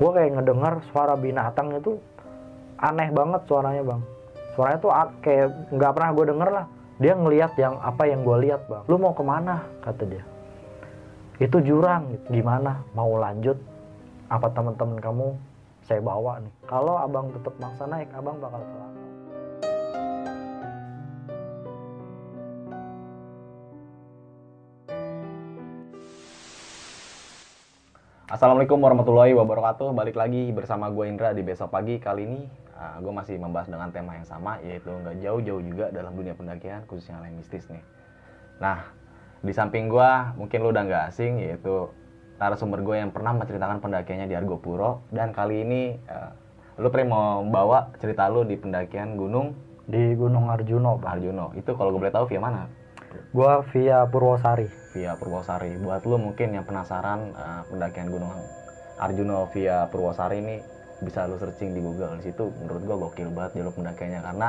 gue kayak ngedengar suara binatang itu aneh banget suaranya bang. Suaranya tuh kayak nggak pernah gue denger lah. Dia ngelihat yang apa yang gue lihat bang. Lu mau ke mana? kata dia. Itu jurang. Gimana? Mau lanjut. Apa teman-teman kamu saya bawa nih. Kalau abang tetap maksa naik abang bakal celaka Assalamualaikum warahmatullahi wabarakatuh. Balik lagi bersama gue Indra di besok pagi. Kali ini gue masih membahas dengan tema yang sama, yaitu nggak jauh-jauh juga dalam dunia pendakian, khususnya yang mistis nih. Nah, di samping gue, mungkin lu udah nggak asing, yaitu narasumber gue yang pernah menceritakan pendakiannya di Argopuro. Dan kali ini, eh, lu pernah mau bawa cerita lu di pendakian gunung di Gunung Arjuno bang Arjuno. Itu kalau gue boleh tahu via mana? gue via Purwosari via Purwosari. Buat lu mungkin yang penasaran eh, pendakian Gunung Arjuno via Purwosari ini bisa lu searching di Google. Di situ menurut gua gokil banget jalur pendakiannya karena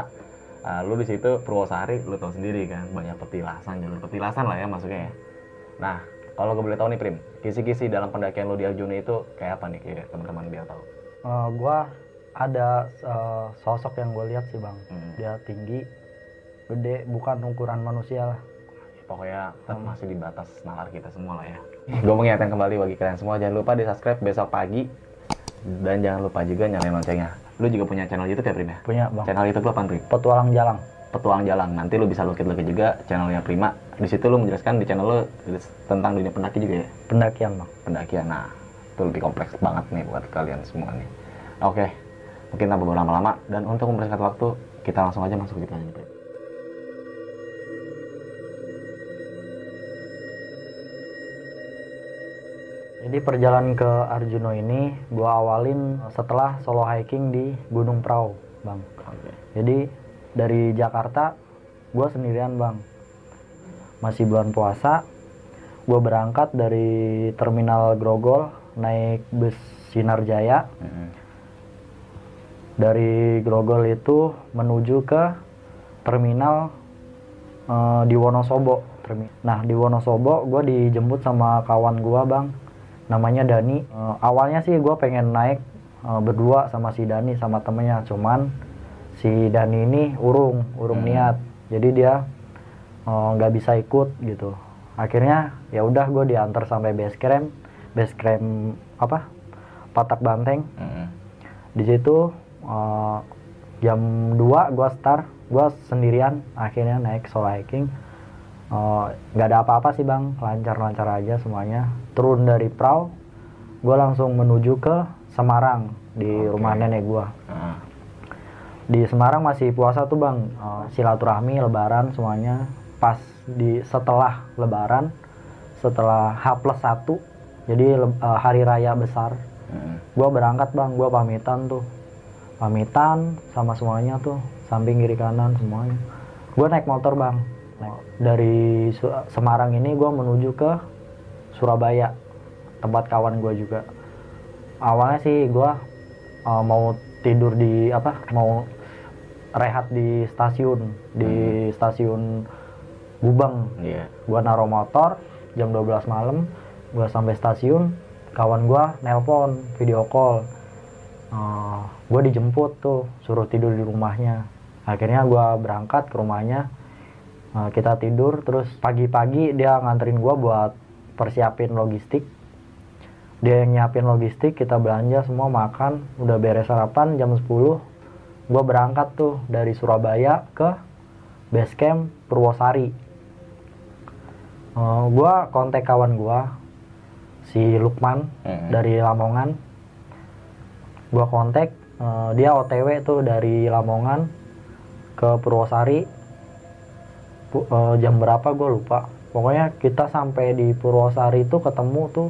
eh, lu di situ Purwosari lu tahu sendiri kan banyak petilasan, jalur petilasan lah ya maksudnya ya. Nah, kalau gue boleh tahu nih Prim, kisi-kisi dalam pendakian lu di Arjuno itu kayak apa nih ya teman-teman biar tahu. Eh, gua ada eh, sosok yang gue lihat sih bang Hmm. dia tinggi gede bukan ukuran manusia lah Pokoknya tetap masih di batas nalar kita semua lah ya. Gue mengingatkan kembali bagi kalian semua jangan lupa di subscribe besok pagi dan jangan lupa juga nyalain loncengnya. Lu juga punya channel YouTube ya Prim ya? punya bang Channel YouTube lu apa Prim? petualang jalang Petualang Jalan. Nanti lu bisa lukit-lukit juga channelnya Prima. Di situ lu menjelaskan di channel lu tentang dunia pendaki juga ya. pendakian bang Pendakian. Nah, itu lebih kompleks banget nih buat kalian semua nih. Oke. Mungkin tanpa berlama-lama dan untuk mempersingkat waktu, kita langsung aja masuk ke ceritanya jadi perjalanan ke Arjuno ini gua awalin setelah solo hiking di Gunung Prau bang Oke. jadi dari Jakarta gua sendirian bang masih bulan puasa gua berangkat dari terminal Grogol naik bus Sinar Jaya Mm-mm. dari Grogol itu menuju ke terminal eh, di Wonosobo. Nah di Wonosobo gue dijemput sama kawan gue bang, namanya Dani. Eh, awalnya sih gue pengen naik eh, berdua sama si Dani sama temennya, cuman si Dani ini urung, urung Hmm. niat, jadi dia eh, nggak bisa ikut gitu. Akhirnya ya udah gue diantar sampai base camp, base camp apa? Patak Banteng Mm-mm. di situ eh, jam 2 gua start gua sendirian akhirnya naik solo hiking Eh, nggak ada apa-apa sih bang. Lancar-lancar aja semuanya. Turun dari perahu gua langsung menuju ke Semarang di Oke. rumah nenek gua. Heeh. di Semarang masih puasa tuh bang. Eh, silaturahmi lebaran semuanya. Pas di setelah lebaran setelah H plus 1 jadi eh, hari raya besar. Mm-mm. gua berangkat bang. Gua pamitan tuh. Pamitan sama semuanya tuh. Samping kiri kanan semuanya. Gua naik motor bang dari Semarang ini gua menuju ke Surabaya tempat kawan gua juga. Awalnya sih gua uh, mau tidur di apa mau rehat di stasiun di stasiun Gubeng. Iya. gua naruh motor jam 12 malam gua sampai stasiun kawan gua nelpon video call. Eh, gua dijemput tuh suruh tidur di rumahnya. Akhirnya gua berangkat ke rumahnya Eh, kita tidur terus pagi-pagi dia nganterin gua buat persiapin logistik. Dia yang nyiapin logistik kita belanja semua makan udah beres sarapan jam 10 gua berangkat tuh dari Surabaya ke base camp Purwosari. Eh, gua kontak kawan gua si Lukman Mm-mm. dari Lamongan. Gua kontak eh, dia OTW tuh dari Lamongan ke Purwosari Eh, jam berapa gue lupa. Pokoknya kita sampai di Purwosari itu ketemu tuh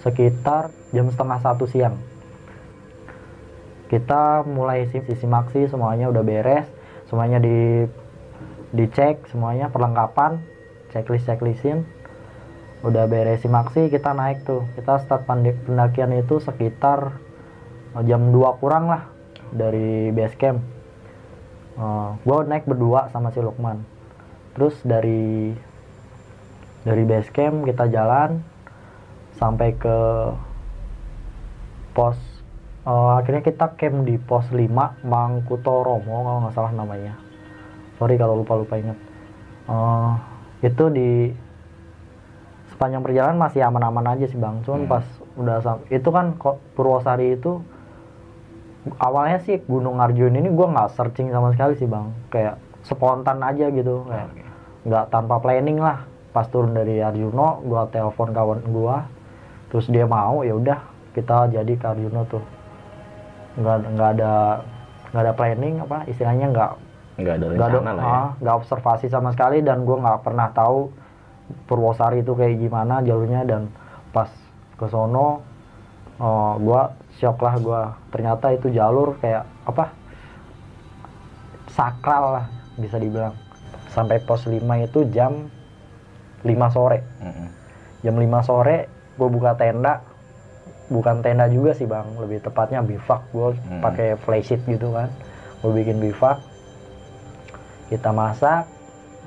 sekitar jam setengah satu siang. Kita mulai sisi maksi semuanya udah beres semuanya di dicek semuanya perlengkapan checklist checklistin udah beres simaksi kita naik tuh. Kita start pendakian itu sekitar eh, jam 2 kurang lah dari base camp. Gue naik berdua sama si Lukman terus dari dari base camp kita jalan sampai ke pos eh, akhirnya kita camp di pos 5 Mangkutoromo kalau nggak salah namanya. Sorry kalau lupa lupa ingat. Eh, itu di sepanjang perjalanan masih aman-aman aja sih bang. Cuman Hmm. pas udah sam- itu kan Purwosari itu awalnya sih Gunung Arjun ini gua nggak searching sama sekali sih bang. Kayak spontan aja gitu. Kayak Oke. nggak tanpa planning lah. Pas turun dari Arjuno gua telepon kawan gua. Terus dia mau ya udah kita jadi ke Arjuno tuh. Nggak nggak ada nggak ada planning apa istilahnya nggak nggak ada nggak ada lah ya. ah, nggak observasi sama sekali dan gua nggak pernah tahu Purwosari itu kayak gimana jalurnya. Dan pas ke sono oh, gua shock lah gua. Ternyata itu jalur kayak apa sakral lah bisa dibilang. Sampai pos 5 itu jam 5 sore. Mm-mm. jam 5 sore gue buka tenda. Bukan tenda juga sih bang. Lebih tepatnya bivak. Gue Hmm. pakai flysheet gitu kan. Gue bikin bivak. Kita masak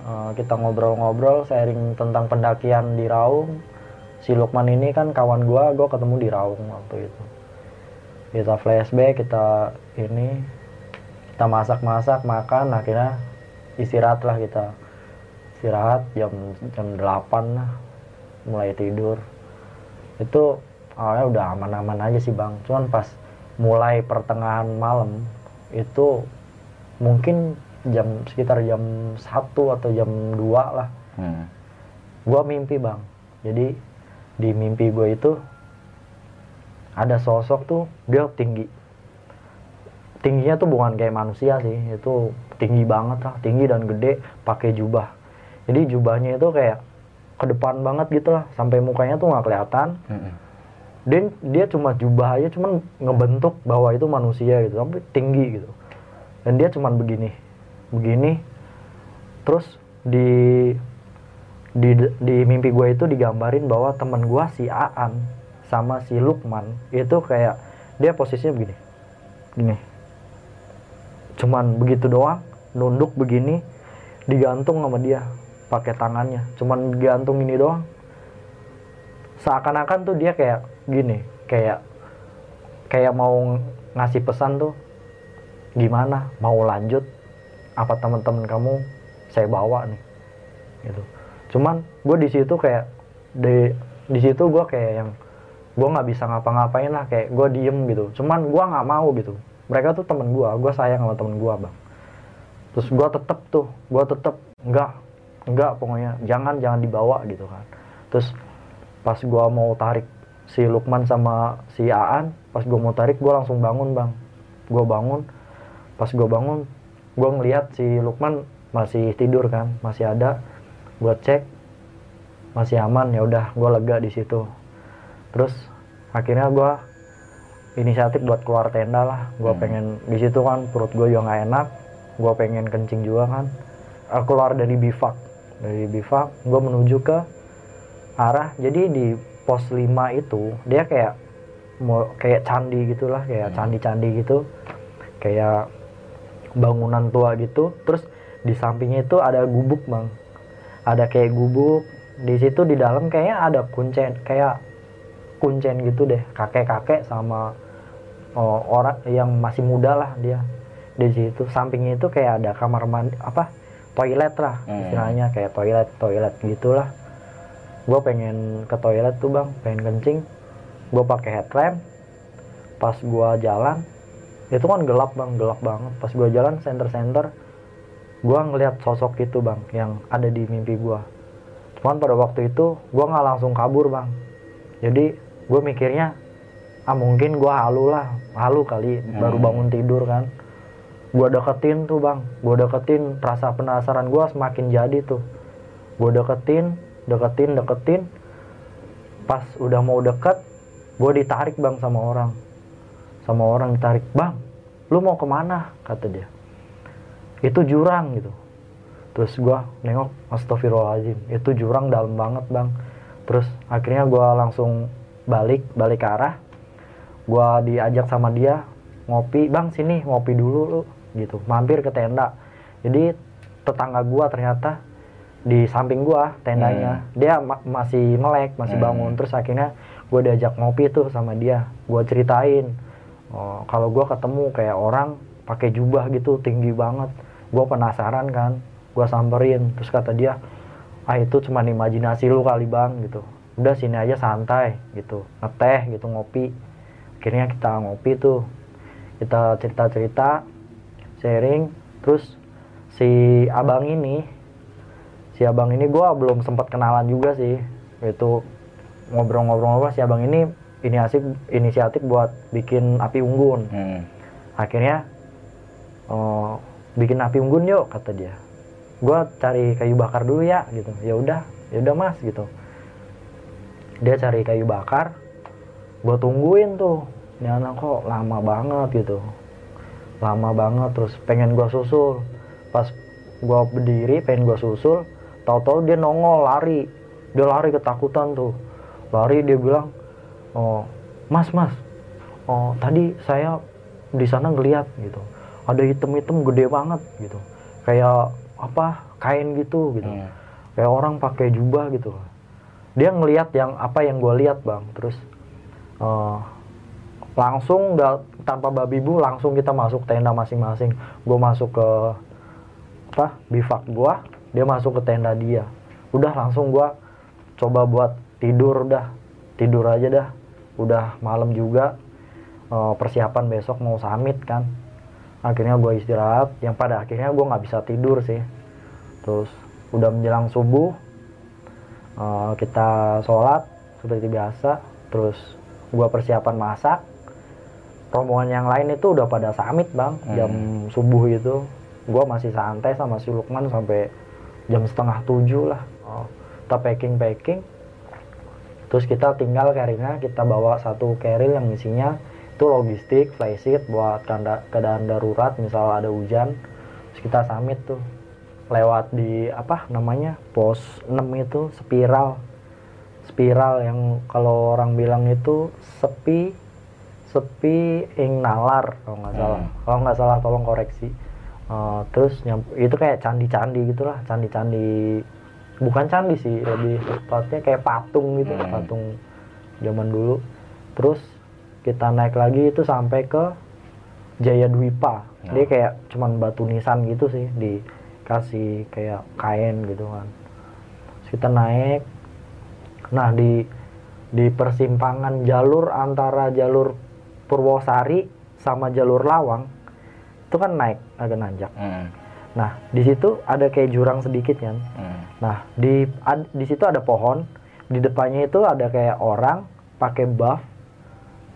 eh, kita ngobrol-ngobrol sharing tentang pendakian di Raung. Si Lukman ini kan kawan gue gue ketemu di Raung waktu itu. Kita flashback kita ini kita masak-masak makan akhirnya istirahat lah kita. Istirahat jam jam 8 lah. Mulai tidur. Itu awalnya udah aman-aman aja sih bang. Cuman pas mulai pertengahan malam itu mungkin jam sekitar jam 1 atau jam 2 lah. Hmm. gua mimpi bang. Jadi di mimpi gue itu ada sosok tuh dia tinggi. Tingginya tuh bukan kayak manusia sih. Itu tinggi banget lah tinggi dan gede pakai jubah. Jadi jubahnya itu kayak ke depan banget gitu lah sampai mukanya tuh nggak kelihatan. Mm-mm. dan dia cuma jubah aja cuman ngebentuk bahwa itu manusia gitu sampai tinggi gitu. Dan dia cuman begini begini. Terus di di di mimpi gue itu digambarin bahwa teman gue si Aan sama si Lukman itu kayak dia posisinya begini gini. Cuman begitu doang nunduk begini digantung sama dia pakai tangannya. Cuman digantung ini doang. Seakan-akan tuh dia kayak gini kayak kayak mau ngasih pesan tuh gimana? Mau lanjut? Apa teman-teman kamu saya bawa nih? Gitu. Cuman gue di situ kayak di di situ gue kayak yang gue nggak bisa ngapa-ngapain lah kayak gue diem gitu. Cuman gue nggak mau gitu. Mereka tuh temen gue gue sayang sama temen gue bang terus gue tetep tuh gue tetep enggak enggak pokoknya. Jangan jangan dibawa gitu kan. Terus pas gua mau tarik si Lukman sama si Aan pas gua mau tarik gua langsung bangun bang. Gua bangun. Pas gua bangun gua ngelihat si Lukman masih tidur kan masih ada. Gua cek masih aman. Ya udah gua lega di situ. Terus akhirnya gua inisiatif buat keluar tenda lah. Gua Hmm. pengen di situ kan perut gua juga nggak enak gua pengen kencing juga kan. Aku keluar dari bivak. Dari bivak gua menuju ke arah. Jadi di pos 5 itu dia kayak mau kayak candi gitulah kayak Hmm. candi-candi gitu. Kayak bangunan tua gitu. Terus di sampingnya itu ada gubuk bang. Ada kayak gubuk. Di situ di dalam kayaknya ada kuncen kayak kuncen gitu deh. Kakek-kakek sama oh, orang yang masih muda lah dia di situ sampingnya itu kayak ada kamar mandi apa toilet lah Hmm. istilahnya kayak toilet toilet gitulah. Gue pengen ke toilet tuh bang pengen kencing. Gue pakai headlamp. Pas gue jalan itu kan gelap bang gelap banget. Pas gue jalan center center gue ngeliat sosok itu bang yang ada di mimpi gue cuman pada waktu itu gue nggak langsung kabur bang. Jadi gue mikirnya ah mungkin gue halu lah halu kali baru Hmm. bangun tidur kan gue deketin tuh bang. Gue deketin rasa penasaran gue semakin jadi tuh. Gue deketin deketin deketin. Pas udah mau deket gue ditarik bang sama orang. Sama orang ditarik bang lu mau ke mana? kata dia. Itu jurang gitu. Terus gue nengok astagfirullahaladzim itu jurang dalam banget bang. Terus akhirnya gue langsung balik balik ke arah. Gue diajak sama dia ngopi bang sini ngopi dulu lu gitu. Mampir ke tenda. Jadi tetangga gua ternyata di samping gua tendanya dia ma- masih melek masih Hmm. bangun. Terus akhirnya gue diajak ngopi tuh sama dia. Gue ceritain oh, kalau gue ketemu kayak orang pakai jubah gitu tinggi banget. Gue penasaran kan gue samperin. Terus kata dia ah itu cuma imajinasi lu kali bang gitu. Udah sini aja santai gitu. Ngeteh gitu ngopi. Akhirnya kita ngopi tuh. Kita cerita cerita sharing. Terus si abang ini si abang ini gue belum sempat kenalan juga sih. Itu ngobrol-ngobrol si abang ini inisiatif inisiatif buat bikin api unggun. Hmm. akhirnya oh, bikin api unggun yuk kata dia. Gue cari kayu bakar dulu ya gitu. Ya udah ya udah mas gitu. Dia cari kayu bakar gue tungguin tuh. Ini anak kok lama banget gitu lama banget terus pengen gue susul. Pas gue berdiri pengen gue susul tahu-tahu dia nongol lari. Dia lari ketakutan tuh. Lari dia bilang oh mas mas oh tadi saya di sana ngeliat gitu. Ada hitam-hitam gede banget gitu. Kayak apa kain gitu gitu. Hmm. kayak orang pakai jubah gitu. Dia ngeliat yang apa yang gue lihat bang. Terus eh, langsung nggak tanpa babi bu langsung kita masuk tenda masing-masing. Gue masuk ke apa bivak gue dia masuk ke tenda dia. Udah langsung gue coba buat tidur udah tidur aja dah. Udah malam juga. Eh, persiapan besok mau summit kan. Akhirnya gue istirahat. Yang pada akhirnya gue nggak bisa tidur sih. Terus udah menjelang subuh eh, kita sholat seperti biasa. Terus gue persiapan masak rombongan yang lain itu udah pada summit bang Hmm. jam subuh itu gue masih santai sama si Lukman sampai jam setengah tujuh lah. Oh, kita packing packing terus kita tinggal carrier kita bawa satu carrier yang isinya itu logistik flysheet buat keadaan darurat misal ada hujan. Terus kita summit tuh lewat di apa namanya pos 6 itu spiral. Spiral yang kalau orang bilang itu sepi sepi ing nalar kalau nggak salah Hmm. kalau nggak salah tolong koreksi Eh, terus nyam- itu kayak candi-candi gitulah candi-candi bukan candi sih lebih tepatnya kayak patung gitu Hmm. patung zaman dulu terus kita naik lagi itu sampai ke Jaya Dwipa Nah. dia kayak cuman batu nisan gitu sih dikasih kayak kain gitu kan Terus kita naik nah di di persimpangan jalur antara jalur Purwosari sama jalur Lawang itu kan naik agak nanjak Hmm. nah di situ ada kayak jurang sedikit kan Hmm. Nah, di ad- di situ ada pohon, di depannya itu ada kayak orang pakai buff,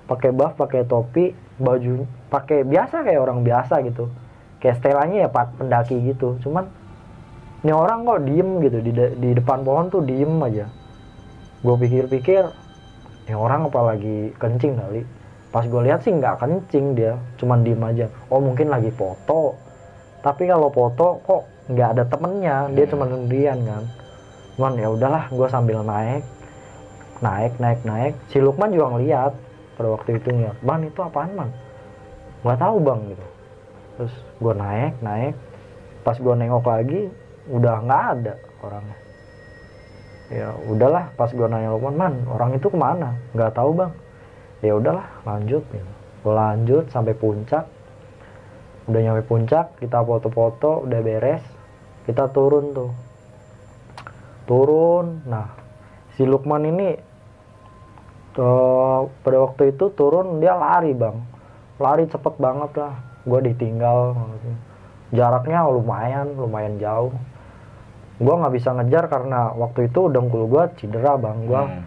pakai buff, pakai topi, baju pakai biasa kayak orang biasa gitu. Kayak setelannya ya pat pendaki gitu. Cuman ini orang kok diem gitu di de- di depan pohon tuh diem aja. Gue pikir-pikir, ini orang apa lagi kencing kali. Pas gue lihat sih nggak kencing dia, cuman diem aja. Oh mungkin lagi foto. Tapi kalau foto kok nggak ada temennya, dia Hmm. cuma sendirian kan. Cuman ya udahlah, gue sambil naik, naik, naik, naik. Si Lukman juga ngeliat pada waktu itu ngeliat, ban itu apaan man? Nggak tahu bang gitu. Terus gue naik, naik. Pas gue nengok lagi, udah nggak ada orangnya. Ya udahlah, pas gue nanya Lukman, man orang itu ke mana? Nggak tahu bang. Ya udahlah, lanjut. Gitu. Gue lanjut sampai puncak. Udah nyampe puncak, kita foto-foto, udah beres. Kita turun tuh turun nah si Lukman ini tuh, pada waktu itu turun dia lari bang lari cepet banget lah gue ditinggal jaraknya lumayan lumayan jauh gue nggak bisa ngejar karena waktu itu dengkul gue cedera bang gue Hmm.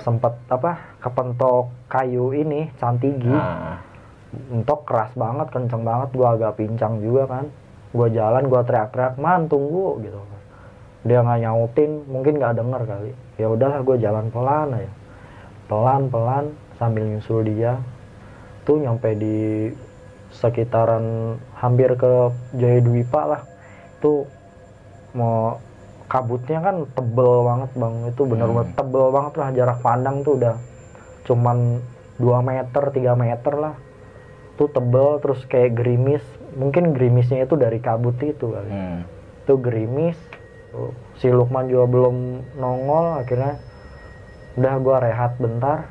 Sempet apa kepentok kayu ini cantigi Nah. entok keras banget kenceng banget gue agak pincang juga kan. Gue jalan gue teriak-teriak man tunggu gitu. Dia nggak nyautin mungkin nggak denger kali. Ya udahlah gue jalan pelan aja. Pelan pelan sambil nyusul dia. Tuh nyampe di sekitaran hampir ke Jaya Dwipa lah. Tuh mau kabutnya kan tebel banget bang. Itu bener-bener Hmm. tebel banget lah jarak pandang tuh udah cuman 2 meter 3 meter lah. Tuh tebel terus kayak gerimis. Mungkin gerimisnya itu dari kabut itu kali. Hmm. itu gerimis. Tuh, si Lukman juga belum nongol akhirnya udah gua rehat bentar.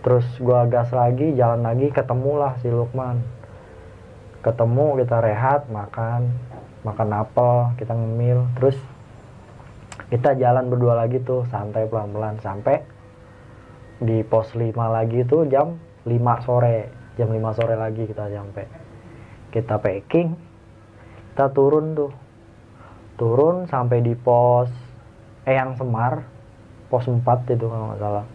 Terus gua gas lagi jalan lagi ketemulah si Lukman. Ketemu kita rehat makan. Makan apel kita ngemil. Terus kita jalan berdua lagi tuh santai pelan-pelan sampai di pos 5 lagi tuh jam 5 sore. Jam 5 sore lagi kita sampai. Kita packing kita turun tuh. Turun sampai di pos Eyang Semar pos 4 itu kalau nggak salah.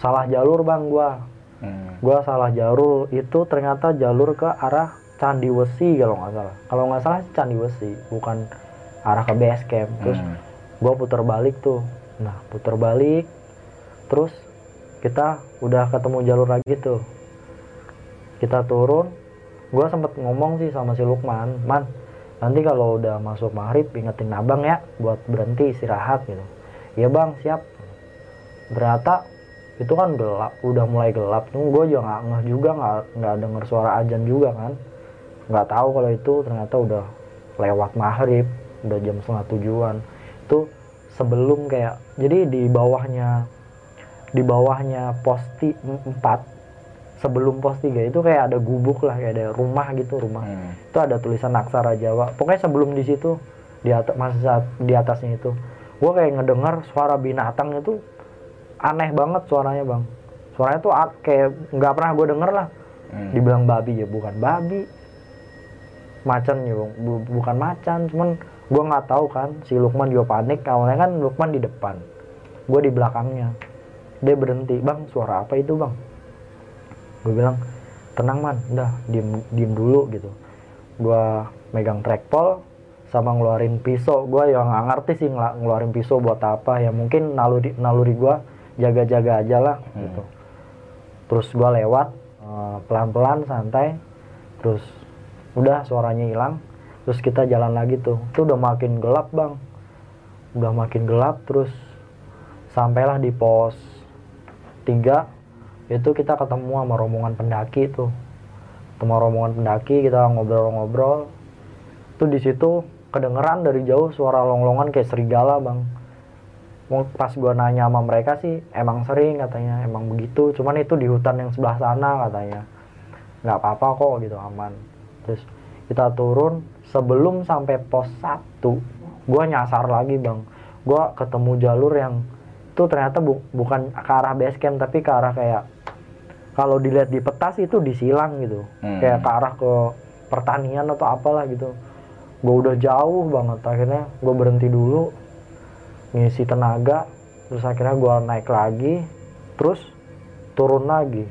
Salah jalur bang gua. Hmm. gua salah jalur itu ternyata jalur ke arah Candi Wesi kalau nggak salah. Kalau nggak salah Candi Wesi bukan arah ke base camp. Terus Hmm. Gua putar balik tuh. Nah putar balik. Terus kita udah ketemu jalur lagi tuh. Kita turun. Gua sempet ngomong sih sama si Lukman man nanti kalau udah masuk maghrib ingetin abang ya buat berhenti istirahat gitu. Iya bang siap. Ternyata itu kan gelap udah mulai gelap. Tuh gue juga nggak ngeh juga nggak nggak denger suara ajan juga kan. Nggak tahu kalau itu ternyata udah lewat maghrib udah jam setengah tujuan itu sebelum kayak jadi di bawahnya di bawahnya pos ti- empat sebelum pos tiga itu kayak ada gubuk lah kayak ada rumah gitu rumah Hmm. itu ada tulisan aksara Jawa pokoknya sebelum di situ di atas masih saat di atasnya itu gue kayak ngedengar suara binatang itu aneh banget suaranya bang suaranya tuh kayak nggak pernah gue denger lah Hmm. dibilang babi ya bukan babi macan ya Bang. Bu- bukan macan cuman gue nggak tahu kan si Lukman juga panik awalnya kan Lukman di depan gue di belakangnya. Dia berhenti bang suara apa itu bang? Gue bilang tenang man udah diem diem dulu gitu. Gue megang trackpole sama ngeluarin pisau. Gue yang nggak ngerti sih ngeluarin pisau buat apa. Ya mungkin naluri naluri gue jaga-jaga aja lah Hmm. gitu. Terus gue lewat eh, pelan-pelan santai. Terus udah suaranya hilang terus kita jalan lagi tuh. Itu udah makin gelap bang. Udah makin gelap terus sampailah di pos 3 itu kita ketemu sama rombongan pendaki tuh. Ketemu rombongan pendaki kita ngobrol-ngobrol. Tuh di situ kedengeran dari jauh suara longlongan kayak serigala bang. Pas gua nanya sama mereka sih emang sering? katanya. Emang begitu. Cuman itu di hutan yang sebelah sana katanya. Nggak apa-apa kok gitu aman. Terus kita turun sebelum sampai pos 1 gua nyasar lagi bang. Gua ketemu jalur yang itu ternyata bu- bukan ke arah base camp tapi ke arah kayak kalau dilihat di peta sih itu disilang gitu. Hmm. kayak ke arah ke pertanian atau apalah gitu. Gue udah jauh banget akhirnya gue berhenti dulu ngisi tenaga terus akhirnya gue naik lagi terus turun lagi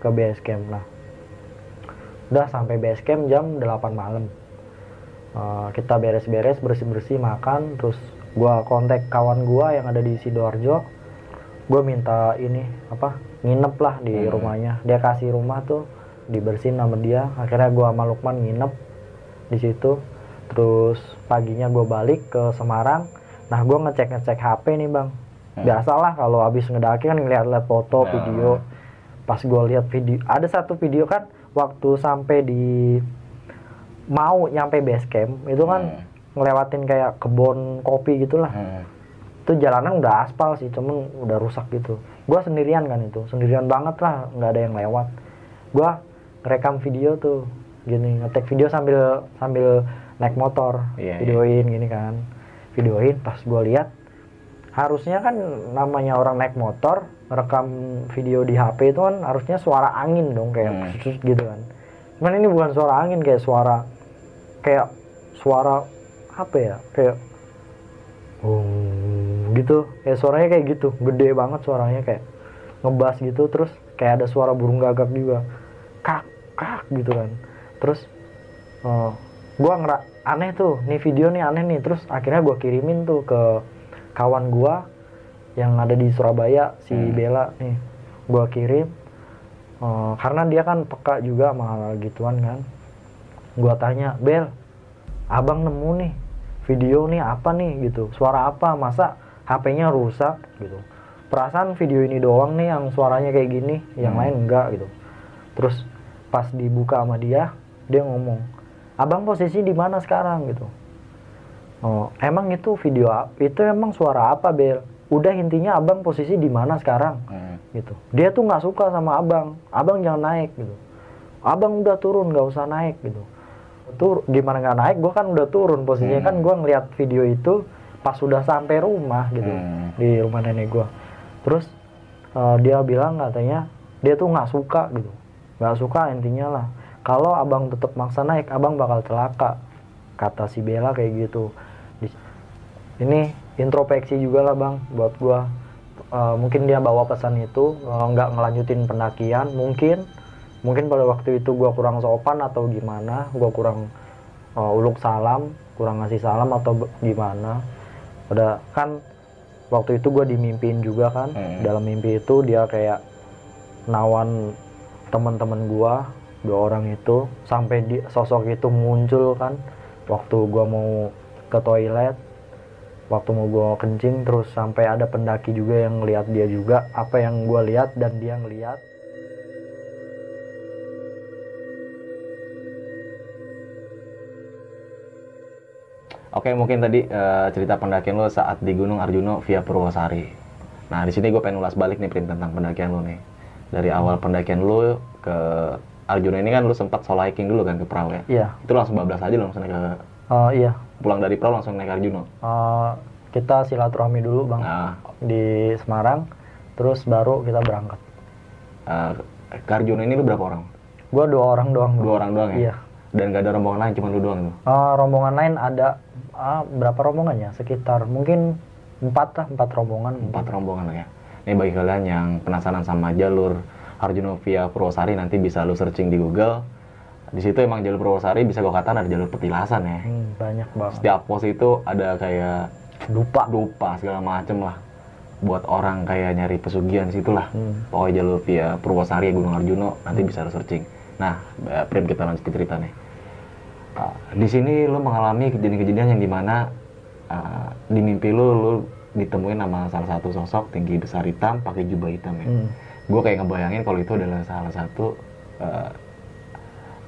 ke base camp nah udah sampai base camp jam 8 malam Eh, kita beres-beres bersih-bersih makan terus gua kontak kawan gua yang ada di sidoarjo. Gue minta ini apa nginep lah di Hmm. rumahnya. Dia kasih rumah tuh dibersihin sama dia. Akhirnya gua sama Lukman nginep di situ. Terus paginya gue balik ke Semarang. Nah gue ngecek ngecek HP nih bang. Hmm. biasalah kalau habis ngedaki kan ngeliat-liat foto Nah. video. Pas gue lihat video ada satu video kan waktu sampai di mau nyampe base camp itu kan Hmm. ngelewatin kayak kebun kopi gitulah Hmm. itu jalanan udah aspal sih cuman udah rusak gitu gua sendirian kan itu sendirian banget lah nggak ada yang lewat gua ngerekam video tuh gini ngetek video sambil sambil naik motor Iya, iya. videoin gini kan videoin pas gua lihat harusnya kan namanya orang naik motor rekam video di HP itu kan harusnya suara angin dong kayak Hmm. gitu kan cuman ini bukan suara angin kayak suara kayak suara apa ya? Kayak oh gitu. Kayak suaranya kayak gitu. Gede banget suaranya kayak ngebas gitu. Terus kayak ada suara burung gagak juga. Kak kak gitu kan. Terus eh, gua ngera aneh tuh. Nih video nih aneh nih. Terus akhirnya gua kirimin tuh ke kawan gua yang ada di Surabaya si Hmm. Bella nih. Gua kirim Eh, karena dia kan peka juga sama hal gituan kan gua tanya Bel abang nemu nih video nih apa nih? Gitu. Suara apa? Masa HP-nya rusak? Gitu. Perasaan video ini doang nih yang suaranya kayak gini yang Hmm. lain enggak. Gitu. Terus pas dibuka sama dia dia ngomong abang posisi di mana sekarang? Gitu. Oh emang itu video itu emang suara apa Bel? Udah intinya abang posisi di mana sekarang? Hmm. gitu. Dia tuh nggak suka sama abang abang jangan naik. Gitu. Abang udah turun nggak usah naik. Gitu tur gimana nggak naik gue kan udah turun posisinya. Hmm. kan gue ngeliat video itu pas sudah sampai rumah gitu Hmm. di rumah nenek gue terus eh, dia bilang katanya dia tuh nggak suka gitu. Nggak suka intinya lah. Kalau abang tetap maksa naik abang bakal celaka kata si Bella kayak gitu. Ini introspeksi juga lah bang buat gua. Eh, mungkin dia bawa pesan itu eh, nggak ngelanjutin pendakian mungkin mungkin pada waktu itu gua kurang sopan atau gimana gua kurang eh, uluk salam kurang ngasih salam atau gimana. Udah kan waktu itu gua dimimpiin juga kan. Hmm. dalam mimpi itu dia kayak nawan teman-teman gua dua orang itu sampai di sosok itu muncul kan. Waktu gua mau ke toilet waktu mau gua kencing terus sampai ada pendaki juga yang ngeliat dia juga. Apa yang gua lihat dan dia ngeliat Oke, mungkin tadi eh, cerita pendakian lo saat di Gunung Arjuno via Purwosari. Nah, di sini gue pengen ulas balik nih Prim tentang pendakian lo nih. Dari awal pendakian lo ke Arjuno ini kan lo sempat solo hiking dulu kan ke perahu ya. iya Itu langsung bablas aja lo langsung naik ke Eh, iya pulang dari perahu langsung naik ke Arjuno. Eh, kita silaturahmi dulu bang Nah, di Semarang terus baru kita berangkat eh, ke Arjuno ini lo berapa orang? gua dua orang doang Bang. Dua orang doang ya? iya Dan gak ada rombongan lain, cuma lu doang tuh? Eh, rombongan lain ada ah, berapa rombongan ya sekitar mungkin empat lah empat rombongan Empat rombongan ya. Ini bagi kalian yang penasaran sama jalur Arjuno via Purwosari nanti bisa lu searching di Google. Di situ emang jalur Purwosari bisa gue katakan ada jalur petilasan ya. Hmm, banyak banget Setiap pos itu ada kayak lupa dupa segala macem lah. Buat orang kayak nyari pesugihan situlah. Hmm. Pokoknya jalur via Purwosari Gunung Arjuno nanti bisa lu searching. Nah, eh, Prim kita lanjut ke cerita nih. Ah, di sini lu mengalami kejadian-kejadian yang di mana ah, di mimpi lu lu ditemuin sama salah satu sosok tinggi besar hitam pakai jubah hitam ya. Hmm. Gue kayak ngebayangin kalau itu adalah salah satu eh,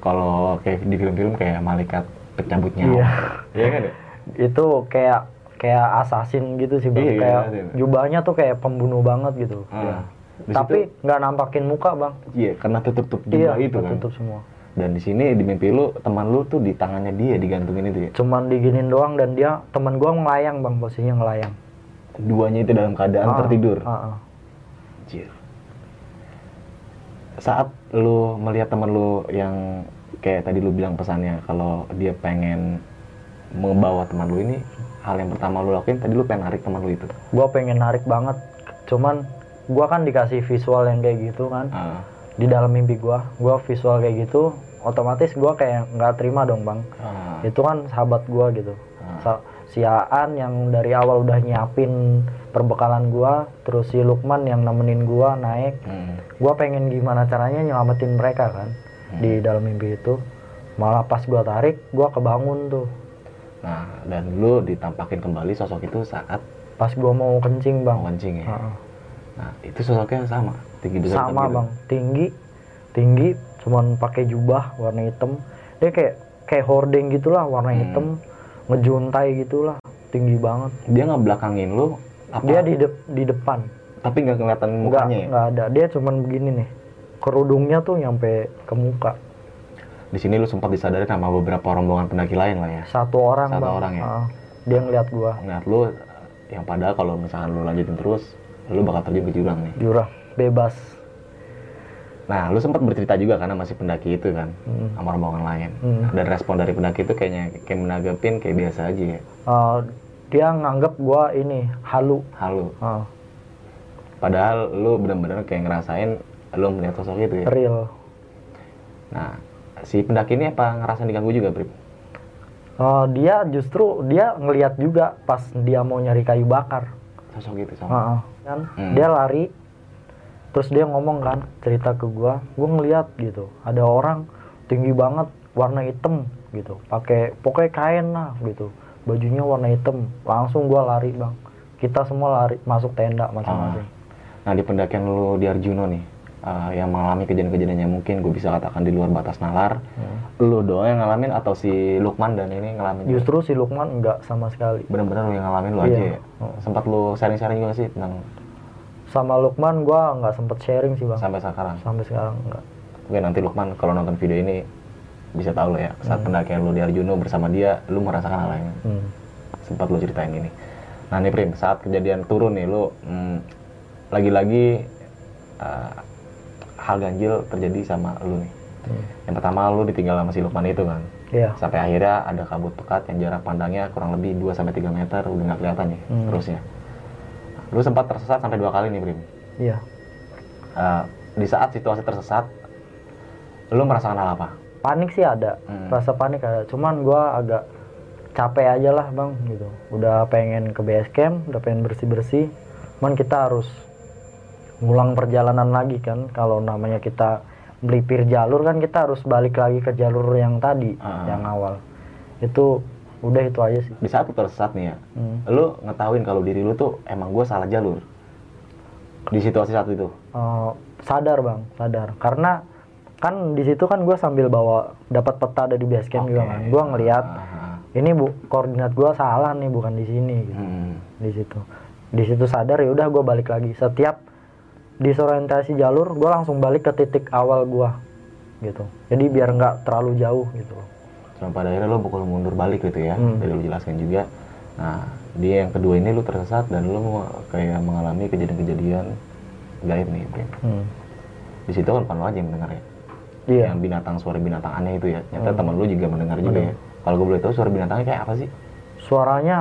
kalau kayak di film-film kayak malaikat pencabut nyawa. Iya. Iya kan ya? itu kayak kayak assassin gitu sih bang Iya, kayak iya. jubahnya tuh kayak pembunuh banget gitu Ah. Iya. Di tapi nggak nampakin muka bang Iya, karena tutup-tutup iya jubah itu kan. tutup semua Dan di sini di mimpi lu teman lu tuh di tangannya dia digantungin itu ya. cuman diginin doang dan dia teman gua ngelayang bang posisinya ngelayang Duanya itu dalam keadaan Ah, tertidur. ah, ah. Anjir. Saat lu melihat teman lu yang kayak tadi lu bilang pesannya kalau dia pengen membawa teman lu ini hal yang pertama lu lakuin tadi lu pengen narik teman lu itu. gua pengen narik banget cuman gua kan dikasih visual yang kayak gitu kan Ah. Di dalam mimpi gua gua visual kayak gitu otomatis gua kayak nggak terima dong bang Ah. itu kan sahabat gua gitu Ah. Sa- si Aan yang dari awal udah nyiapin perbekalan gua terus si Lukman yang nemenin gua naik Hmm. gua pengen gimana caranya nyelamatin mereka kan di dalam mimpi itu malah pas gua tarik gua kebangun tuh Nah, dan lu ditampakin kembali sosok itu saat pas gua mau kencing bang mau kencing ya. Heeh. Nah, itu sosoknya sama, tinggi besar sama gitu. bang tinggi tinggi cuman pakai jubah warna hitam dia kayak kayak hordeng gitulah warna Hmm. hitam ngejuntai gitulah tinggi banget Dia ngebelakangin lu apa? dia di de- di depan tapi nggak kelihatan nggak mukanya ya. nggak ada dia cuman begini nih kerudungnya tuh nyampe ke muka Di sini lu sempat disadari sama beberapa rombongan pendaki lain lah ya. satu orang Satu bang orang ya? Heeh. dia ngeliat gua Ngeliat lu yang padahal kalau misalkan lu lanjutin terus, lu bakal terjun ke jurang nih. jurang bebas Nah, lu sempat bercerita juga karena masih pendaki itu kan, Hmm. sama rombongan lain. Hmm. Dan respon dari pendaki itu kayaknya kayak menanggapin kayak biasa aja ya. Eh, dia nganggep gua ini halu Halu. Heeh, Padahal lu benar-benar kayak ngerasain lu melihat sosok itu ya. real Nah, si pendaki ini apa ngerasain diganggu juga, Brip? Eh, dia justru dia ngeliat juga pas dia mau nyari kayu bakar Sosok itu sama. Heeh. kan Hmm. dia lari terus dia ngomong kan cerita ke gua gua ngeliat gitu ada orang tinggi banget warna hitam gitu pakai pokoknya kain lah gitu bajunya warna hitam langsung gua lari bang kita semua lari masuk tenda masing-masing Nah, di pendakian lu di Arjuno nih, uh, yang mengalami kejadian-kejadian yang mungkin gue bisa katakan di luar batas nalar. Hmm. Lu doang yang ngalamin atau si Lukman dan ini ngalamin? juga? Justru si Lukman enggak sama sekali. Bener-bener lu yang ngalamin lu Iya. aja ya? Oh. Sempat lu sharing-sharing juga sih tentang Sama Lukman gua nggak sempet sharing sih bang. sampai sekarang? Sampai sekarang enggak. Oke nanti Lukman kalau nonton video ini bisa tahu lah ya saat pendakian lu di Arjuno bersama dia lu merasakan hal yang Hmm. sempat lu ceritain ini. Nah nih Prim, saat kejadian turun nih lu mm, lagi-lagi uh, hal ganjil terjadi sama lu nih. Hmm. Yang pertama lu ditinggal sama si Lukman itu kan. Iya. Sampai akhirnya ada kabut pekat yang jarak pandangnya kurang lebih 2 sampai 3 meter udah nggak kelihatan ya Hmm. terusnya. Lu sempat tersesat sampai dua kali nih Prim. Iya. Uh, di saat situasi tersesat lu merasakan hal apa? Panik sih ada. Hmm. Rasa panik ada. Cuman gua agak capek aja lah bang gitu. Udah pengen ke base camp, udah pengen bersih bersih. Cuman kita harus ngulang perjalanan lagi kan. Kalau namanya kita melipir jalur kan kita harus balik lagi ke jalur yang tadi, Ah. yang awal. Itu udah itu aja sih. Di saat lu tersesat nih ya, Hmm. lu ngetahuin kalau diri lu tuh emang gue salah jalur di situasi saat itu. Eh, sadar bang, sadar. Karena kan di situ kan gue sambil bawa dapat peta dari base camp juga kan. Gue ngeliat Ah, ini bu koordinat gue salah nih bukan di sini gitu. hmm. di situ di situ sadar ya udah gue balik lagi setiap disorientasi jalur gue langsung balik ke titik awal gue gitu jadi biar nggak terlalu jauh gitu Sampai pada akhirnya lu pukul mundur balik gitu ya, Hmm. dari lu jelaskan juga. Nah, dia yang kedua ini lu tersesat dan lu mau- kayak mengalami kejadian-kejadian gaib nih, hmm. Di situ kan bukan lu aja yang mendengar ya. iya Yang binatang suara binatang aneh itu ya. Ternyata Hmm. teman lu juga mendengar juga ya. Kalau gue boleh tahu suara binatangnya kayak apa sih? suaranya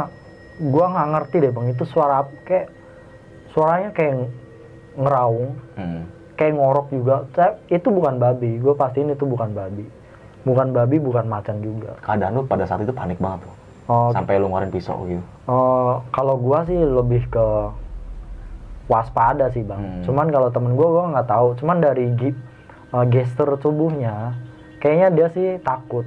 gue nggak ngerti deh bang itu suara apa kayak suaranya kayak ngeraung Hmm. kayak ngorok juga itu bukan babi gue pastiin itu bukan babi bukan babi bukan macan juga Keadaan lu pada saat itu panik banget tuh. oh, Sampai lu ngeluarin pisau gitu. Eh, kalau gua sih lebih ke waspada sih bang. Hmm. Cuman kalau temen gua gua nggak tahu. Cuman dari gi- eh, gestur tubuhnya, kayaknya dia sih takut.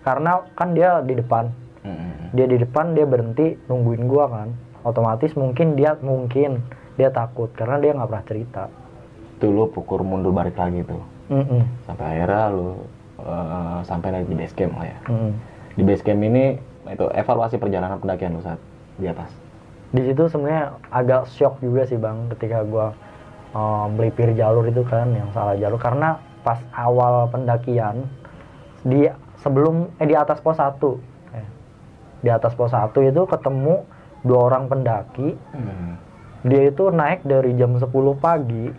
Karena kan dia di depan, Hmm. dia di depan dia berhenti nungguin gua kan. Otomatis mungkin dia mungkin dia takut karena dia nggak pernah cerita. Itu lu pukul mundur balik lagi tuh. Mm-mm. Sampai akhirnya lu eh, sampai naik di base camp lah ya. Mm. Di base camp ini itu evaluasi perjalanan pendakian lu saat di atas. Di situ sebenarnya agak shock juga sih bang ketika gua eh, melipir jalur itu kan yang salah jalur karena pas awal pendakian di sebelum eh di atas pos 1 eh, di atas pos 1 itu ketemu dua orang pendaki dia itu naik dari jam 10 pagi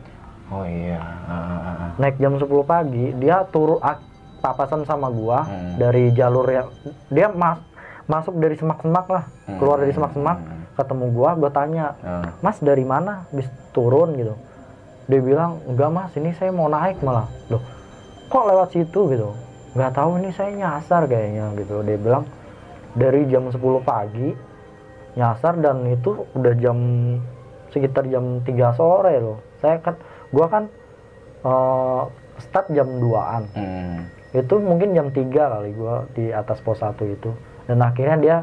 Oh iya. Ah. naik jam 10 pagi dia turun ah, papasan sama gua Hmm. dari jalur yang dia mas masuk dari semak-semak lah keluar dari Hmm. semak-semak ketemu gua gua tanya Ah. mas dari mana bis turun gitu dia bilang enggak mas ini saya mau naik malah loh kok lewat situ gitu nggak tahu ini saya nyasar kayaknya gitu dia bilang dari jam 10 pagi nyasar dan itu udah jam sekitar jam 3 sore loh saya kan gua kan eh, start jam 2an Hmm. itu mungkin jam 3 kali gua di atas pos 1 itu dan akhirnya dia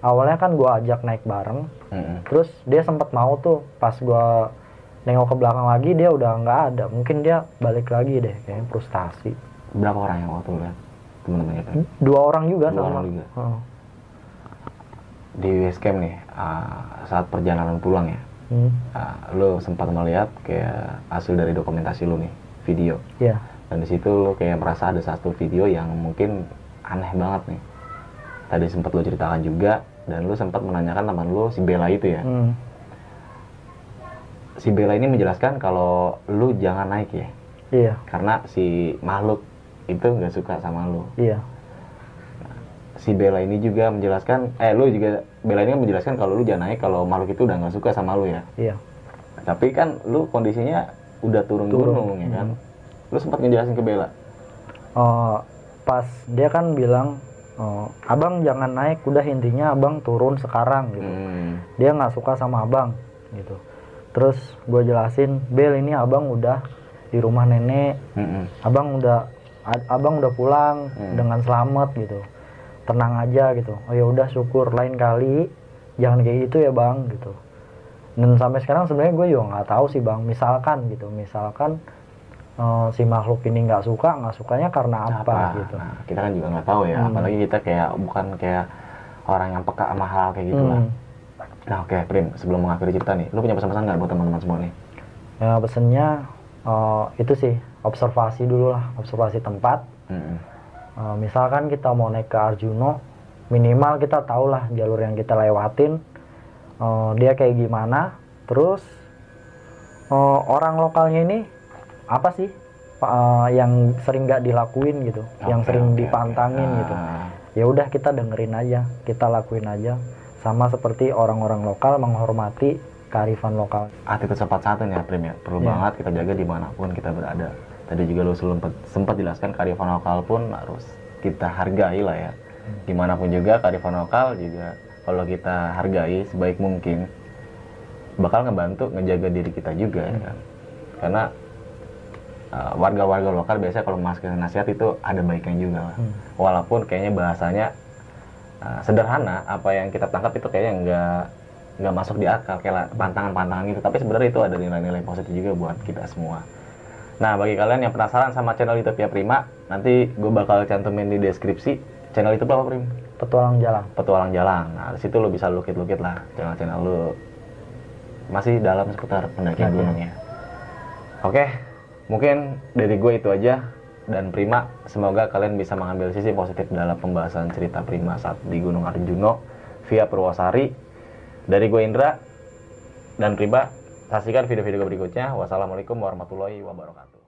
awalnya kan gua ajak naik bareng Hmm. terus dia sempat mau tuh pas gua nengok ke belakang lagi dia udah nggak ada mungkin dia balik lagi deh kayaknya frustasi Berapa orang yang waktu lihat teman-teman kita? dua orang juga Dua sama orang juga. Heeh. Di base camp nih, ah, saat perjalanan pulang ya, Hmm. ah, lu sempat melihat kayak hasil dari dokumentasi lu nih, video. Iya. Dan di situ lu kayak merasa ada satu video yang mungkin aneh banget nih. Tadi sempat lu ceritakan juga dan lu sempat menanyakan teman lu si Bella itu ya. Hmm. Si Bella ini menjelaskan kalau lu jangan naik ya, iya karena si makhluk itu nggak suka sama lu. iya Si Bella ini juga menjelaskan, eh lu juga Bella ini kan menjelaskan kalau lu jangan naik kalau makhluk itu udah nggak suka sama lu ya. iya Tapi kan lu kondisinya udah turun, Turun, gunung ya kan. Lu sempat ngejelasin ke Bella. Eh, pas dia kan bilang eh, abang jangan naik udah intinya abang turun sekarang gitu Hmm. dia nggak suka sama abang gitu terus gue jelasin Bel ini abang udah di rumah nenek Mm-mm. abang udah abang udah pulang Hmm. dengan selamat gitu tenang aja gitu oh ya udah syukur lain kali jangan kayak gitu ya bang gitu dan sampai sekarang sebenarnya gue juga nggak tahu sih bang misalkan gitu misalkan eh, si makhluk ini nggak suka nggak sukanya karena apa, gitu Nah, kita kan juga nggak tahu ya, Hmm. apalagi kita kayak bukan kayak orang yang peka sama hal kayak gitu lah. Hmm. Nah, oke, Prim, sebelum mengakhiri cerita nih, lu punya pesan-pesan nggak buat teman-teman semua nih? ya pesennya eh, itu sih observasi dulu lah observasi tempat Mm-mm. Eh, misalkan kita mau naik ke Arjuno minimal kita tahu lah jalur yang kita lewatin eh, dia kayak gimana terus eh, orang lokalnya ini apa sih eh, yang sering nggak dilakuin gitu yang Oke, sering oke, dipantangin gitu Ah, ya udah kita dengerin aja kita lakuin aja sama seperti orang-orang lokal menghormati kearifan lokal attitude sopat santun ya, Prim ya. Perlu Iya. banget kita jaga di mana pun kita berada. Tadi juga lu sempat sempat jelaskan kearifan lokal pun harus kita hargai lah ya. Gimana pun juga kearifan lokal juga kalau kita hargai sebaik mungkin bakal ngebantu ngejaga diri kita juga ya kan. Karena uh, warga-warga lokal biasanya kalau masuk nasihat itu ada baiknya juga lah. Hmm. Walaupun kayaknya bahasanya uh, sederhana, apa yang kita tangkap itu kayaknya nggak nggak masuk di akal kayak pantangan-pantangan gitu. Tapi sebenarnya itu ada nilai-nilai positif juga buat kita semua. Nah, bagi kalian yang penasaran sama channel YouTube ya Prima, nanti gue bakal cantumin di deskripsi channel YouTube apa Prim? petualang jalan Petualang Jalang. Nah, di situ lo bisa lukit-lukit lah channel-channel lo masih dalam seputar pendakian Pendakian. gunung ya. Oke, mungkin dari gue itu aja dan Prima. Semoga kalian bisa mengambil sisi positif dalam pembahasan cerita Prima saat di Gunung Arjuno via Purwosari. Dari gue Indra dan Prima. Saksikan video-video berikutnya. Wassalamualaikum warahmatullahi wabarakatuh.